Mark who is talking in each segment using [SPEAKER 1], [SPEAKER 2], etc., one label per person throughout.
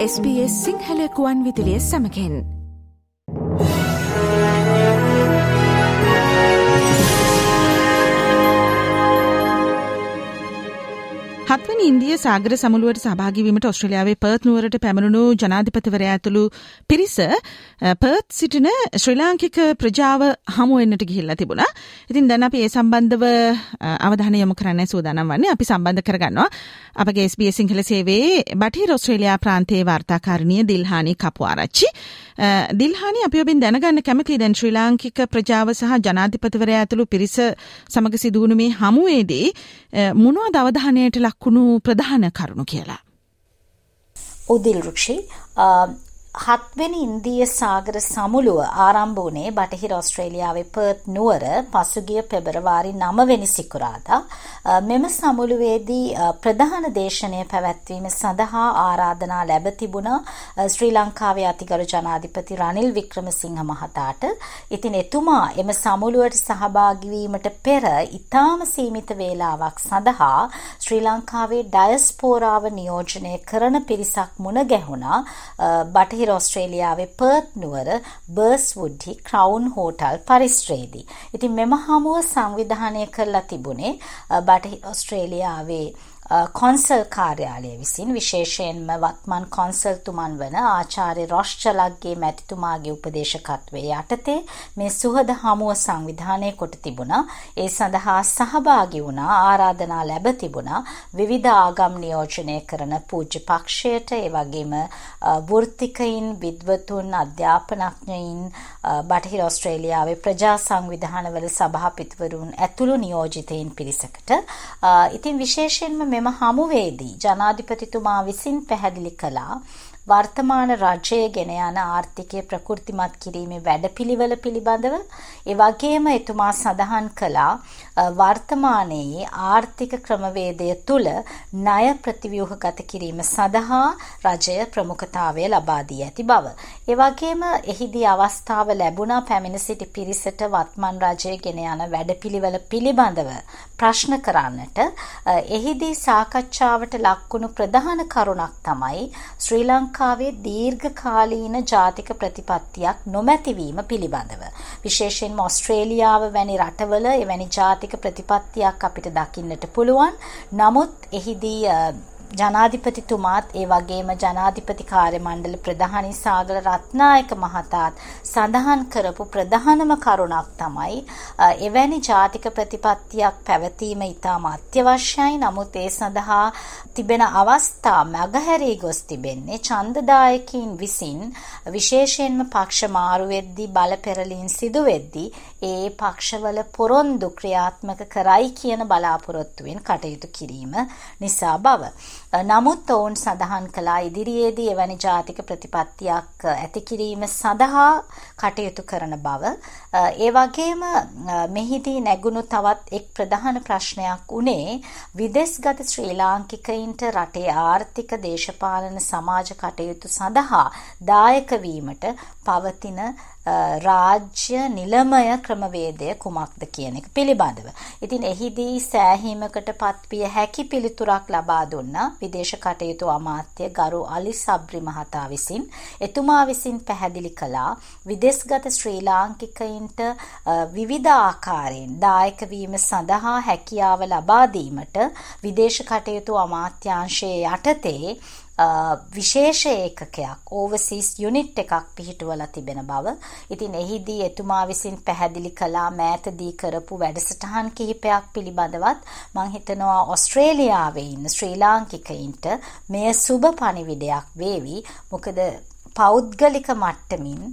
[SPEAKER 1] SBS සිංහලකුවන් විදිලිය සමකෙන් හත්වනි ඉන්දිය සාගර සමුළුවට සභාගිවීමට ඔස්ට්‍රලියාවේ Perth නුවරට පැමිණුණු ජනාධිපතිවරයා ඇතුළු පිරිස පර්ත් සිටින ශ්‍රී ලාංකික ප්‍රජාව හමුවෙන්නට ගිහිල්ලා තිබුණා. ඉතින් දැන් අපි ඒ සම්බන්ධව අවධානය යොමු කරන්න සූදානම් වන්නේ අපි සම්බන්ධ කරගන්නවා. අපගේ SBS සිංහල සේවයේ බටහිර ඔස්ට්‍රේලියා ප්‍රාන්තයේ වාර්තාකාරණිය දිල්හානි කපුආරච්චි. දිල්හානි අපි ඔබෙන් දැනගන්න කැමති දැන් ශ්‍රී ලාංකික ප්‍රජාව සහ ජනාධිපතිවරයා ඇතුළු පිරිස සමග සිදුවුණු මේ හමුවේදී මොනවද අවධානයට ලක්වුණු ප්‍රධාන කරුණු කියලා.
[SPEAKER 2] උදිල් රුක්ෂි හත්වෙනි ඉන්දිය සාගර සමුළුව ආරම්භ වුණේ බටහිර ඔස්ට්‍රේලියාවේ පර්ත් නුවර පසුගිය පෙබරවාරි 9 වෙනි සිකුරාදා මෙම සමුළුවේදී ප්‍රධාන දේශනය පැවැත්වීම සඳහා ආරාධනා ලැබ තිබුණා ශ්‍රී ලංකාවේ අතිගරු ජනාධිපති රනිල් වික්‍රමසිංහ මහතාට. ඉතින් එතුමා එම සමුළුවට සහභාගී වීමට පෙර ඊටාම සීමිත වේලාවක් සඳහා ශ්‍රී ලංකාවේ ඩයස්පෝරාව නියෝජනය කරන පිරිසක් මුණ ගැහුණා. බටහිර බටහිර ඔස්ට්‍රේලියාවේ පර්ත් නුවර බර්ස්වුඩ්හි ක්‍රවුන් හෝටල් පරිස්ත්‍රේදී. ඉතින් මෙම හමුව සංවිධානය කරලා තිබුණේ බටහිර ඔස්ට්‍රේලියාවේ කොන්සල් කාර්යාලය විසින් විශේෂයෙන්ම වත්මන් කොන්සල්තුමන් වන ආචාර්ය රොෂ්චලක්ගේ මැතිතුමාගේ උපදේශකත්වය යටතේ මේ සුහද හමුව සංවිධානය කොට තිබුණා. ඒ සඳහා සහභාගී වුණා ආරාධනා ලැබ තිබුණා විවිධ ආගම් නියෝජනය කරන පූජ්‍ය පක්ෂයට ඒ වගේම වෘත්තිකයින් විද්වතුන් අධ්‍යාපනඥයින් බටහිර ඔස්ට්‍රේලියාවේ ප්‍රජා සංවිධානවල සභාපතිවරුන් ඇතුළු නියෝජිතයින් පිරිසකට ඉතින් විශේෂයෙන්ම මෙම හමුවේදී ජනාධිපතිතුමා විසින් පැහැදිලි කළා වර්තමාන රජය ගෙන යන ආර්ථිකය ප්‍රකෘතිමත් කිරීමේ වැඩපිළිවෙල පිළිබඳව ඒ වගේම එතුමා සඳහන් කළා වර්තමානයේ ආර්ථික ක්‍රමවේදය තුල ණය ප්‍රතිව්‍යුහගත කිරීම සඳහා රජය ප්‍රමුඛතාවය ලබා දී ඇති බව. ඒ වගේම එහිදී අවස්ථාව ලැබුණා පැමිණ සිටි පිරිසට වත්මන් රජය ගෙන යන වැඩපිළිවෙල පිළිබඳව ප්‍රශ්න කරන්නට. එහිදී සාකච්ඡාවට ලක්වුණු ප්‍රධාන කරුණක් තමයි ශ්‍රී ලංකාවේ දීර්ඝකාලීන ජාතික ප්‍රතිපත්තියක් නොමැතිවීම පිළිබඳව. විශේෂයෙන්ම ඔස්ට්‍රේලියාව වැනි රටවල එවැනි ජාතික ප්‍රතිපත්තියක් අපිට දකින්නට පුළුවන්. නමුත් එහිදී ජනාධිපතිතුමාත් ඒ වගේම ජනාධිපති කාර්ය මණ්ඩල ප්‍රධානී සාගල රත්නායක මහතාත් සඳහන් කරපු ප්‍රධානම කරුණක් තමයි එවැනි ජාතික ප්‍රතිපත්තියක් පැවතීම ඉතාම අත්‍යවශ්‍යයි. නමුත් ඒ සඳහා තිබෙන අවස්ථා මගහැරී ගොස් තිබෙන්නේ ඡන්දදායකයින් විසින් විශේෂයෙන්ම පක්ෂ මාරු වෙද්දී බල පෙරලීම් සිදු වෙද්දී ඒ පක්ෂවල පොරොන්දු ක්‍රියාත්මක කරයි කියන බලාපොරොත්තුවෙන් කටයුතු කිරීම නිසා බව. නමුත් ඔවුන් සඳහන් කළා ඉදිරියේදී එවැනි ජාතික ප්‍රතිපත්තියක් ඇති කිරීම සඳහා කටයුතු කරන බව. ඒ වගේම මෙහිදී නැගුණු තවත් එක් ප්‍රධාන ප්‍රශ්නයක් උනේ විදෙස්ගත ශ්‍රී ලාංකිකයින්ට රටේ ආර්ථික දේශපාලන සමාජ කටයුතු සඳහා දායක වීමට පවතින රාජ්‍ය නිලමය ක්‍රමවේදය කුමක්ද කියන එක පිළිබඳව. ඉතින් එහිදී සෑහීමකට පත්විය හැකි පිළිතුරක් ලබා දුන්නා විදේශ කටයුතු අමාත්‍ය ගරු අලි සබ්රි මහතා විසින්. එතුමා විසින් පැහැදිලි කළා විදේශගත ශ්‍රී ලාංකිකයින්ට විවිධ ආකාරයෙන් දායක වීම සඳහා හැකියාව ලබා දීමට විදේශ කටයුතු අමාත්‍යාංශයේ යටතේ විශේෂ ඒකකයක් ඕවසීස් යුනිට් එකක් පිහිටුවලා තිබෙන බව. ඉතින් එහිදී එතුමා විසින් පැහැදිලි කළා මෑතදී කරපු වැඩසටහන් කිහිපයක් පිළිබඳවත් මං හිතනවා ඔස්ට්‍රේලියාවේ ඉන්න ශ්‍රී ලාංකිකයින්ට මෙය සුබ පණිවිඩයක් වේවි. මොකද පෞද්ගලික මට්ටමින්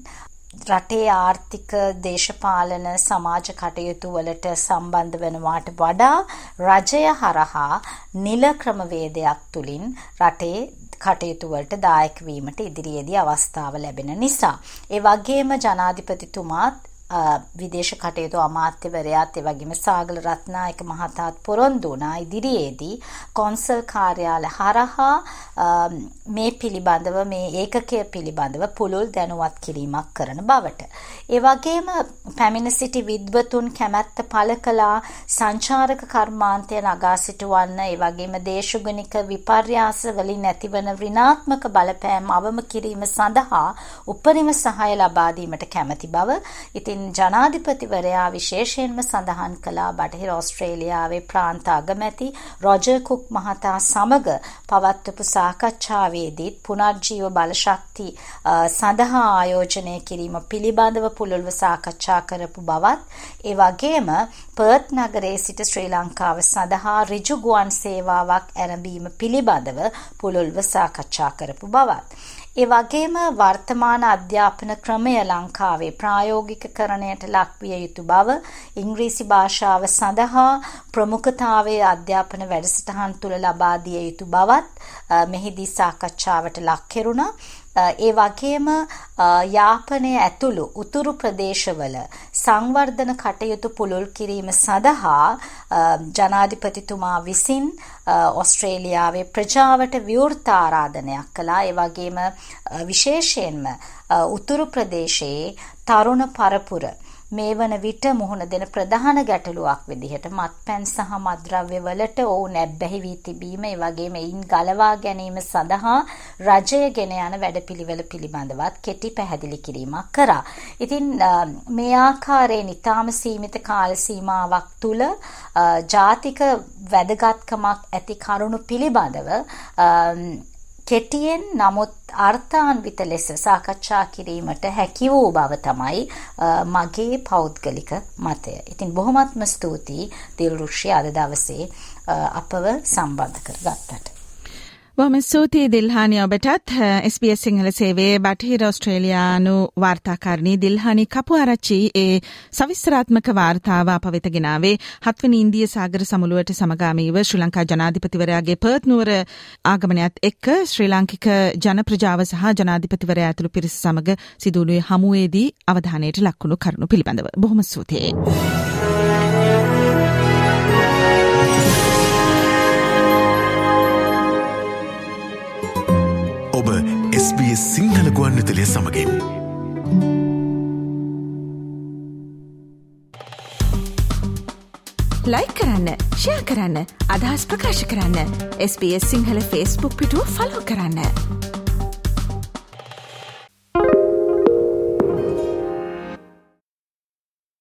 [SPEAKER 2] රටේ ආර්ථික දේශපාලන සමාජ කටයුතු වලට සම්බන්ධ වෙනවාට වඩා රජය හරහා නිල ක්‍රමවේදයක් තුලින් රටේ කටයුතු වලට දායක වීමට ඉදිරියේදී අවස්ථාව ලැබෙන නිසා. ඒ වගේම ජනාධිපතිතුමාත් විදේශ කටයුතු අමාත්‍යවරයාත් එවැගේම සාගල රත්නායක මහතාත් පොරොන්දු වුණා ඉදිරියේදී. කොන්සල් කාර්යාල හරහා මේ පිළිබඳව මේ ඒකකය පිළිබඳව පුළුල් දැනුවත් කිරීමක් කරන බවට. ඒ වගේම පැමිණ සිටි විද්වතුන් කැමැත්ත පළ කළා සංචාරක කර්මාන්තය නගා සිටුවන්න. ඒ වගේම දේශගුණික විපර්යාස වලින් ඇතිවන ඍණාත්මක බලපෑම් අවම කිරීම සඳහා උපරිම සහාය ලබා දීමට කැමැති බව. ඉතින් ජනාධිපතිවරයා විශේෂයෙන්ම සඳහන් කළා බටහිර ඕස්ට්‍රේලියාවේ ප්‍රාන්ත අගමැති රොජර් කුක් මහතා සමග පවත්වපු සාකච්ඡාවේදීත් පුනර්ජීව බලශක්ති සඳහා ආයෝජනය කිරීම පිළිබඳව පුළුල්ව සාකච්ඡා කරපු බවත් ඒ වගේම පර්ත් නගරයේ සිට ශ්‍රී ලංකාව සඳහා ඍජු ගුවන් සේවාවක් ඇරඹීම පිළිබඳව පුළුල්ව සාකච්ඡා කරපු බවත්. ඒ වගේම වර්තමාන අධ්‍යාපන ක්‍රමය ලංකාවේ ප්‍රායෝගිකකරණයට ලක්විය යුතු බව ඉංග්‍රීසි භාෂාව සඳහා ප්‍රමුඛතාවයේ අධ්‍යාපන වැඩසටහන් තුළ ලබා දිය යුතු බවත් මෙහිදී සාකච්ඡාවට ලක් කෙරුණා. ඒ වගේම යාපනය ඇතුළු උතුරු ප්‍රදේශවල සංවර්ධන කටයුතු පුළුල් කිරීම සඳහා ජනාධිපතිතුමා විසින් ඔස්ට්‍රේලියාවේ ප්‍රජාවට විවෘත ආරාධනයක් කළා. ඒ වගේම විශේෂයෙන්ම උතුරු ප්‍රදේශයේ තරුණ පරපුර මේ වන විට මුහුණ දෙන ප්‍රධාන ගැටලුවක් විදිහට මත්පැන් සහ මත්ද්‍රව්‍ය වලට ඔවුන් ඇබ්බැහි වී තිබීම ඒ වගේම එයින් ගලවා ගැනීම සඳහා රජය ගෙන යන වැඩපිළිවෙල පිළිබඳවත් කෙටි පැහැදිලි කිරීමක් කරා. ඉතින් මේ ආකාරයෙන් ඊටාම සීමිත කාල සීමාවක් තුල ජාතික වැදගත්කමක් ඇති කරුණු පිළිබඳව කෙටියෙන් නමුත් අර්ථාන්විත ලෙස සාකච්ඡා කිරීමට හැකි වූ බව තමයි මගේ පෞද්ගලික මතය. ඉතින් බොහොමත්ම ස්තුතියි දිල්රුෂි අද දවසේ අපව සම්බන්ධ කරගත්තට.
[SPEAKER 1] බොහොම ස්තුතියි දිල්හානි ඔබටත් SBS සිංහල සේවයේ බටහිර ඔස්ට්‍රේලියානු වාර්තාකාරණී දිල්හානි කපුආරච්චි ඒ සවිස්තරාත්මක වාර්තාව අප වෙත ගෙනාවේ හත්වනි ඉන්දිය සාගර සමුළුවට සමගාමීව ශ්‍රී ලංකා ජනාධිපතිවරයාගේ පර්ත් නුවර ආගමනයත් එක්ක ශ්‍රී ලාංකික ජන ප්‍රජාව සහ ජනාධිපතිවරයා ඇතුළු පිරිස සමග සිදුවුණුවේ හමුවේදී අවධානයට ලක්වුණු කරුණු පිළිබඳව බොහොම ස්තුතියි.
[SPEAKER 3] සිංහල ගුවන්විතලය සමගින්.
[SPEAKER 1] ලයි කරන්න ෂයා කරන්න අදහස් ප්‍රකාශ කරන්න SBS සිංහල ෆස්බුක් පිටුව ෆලෝ කරන්න.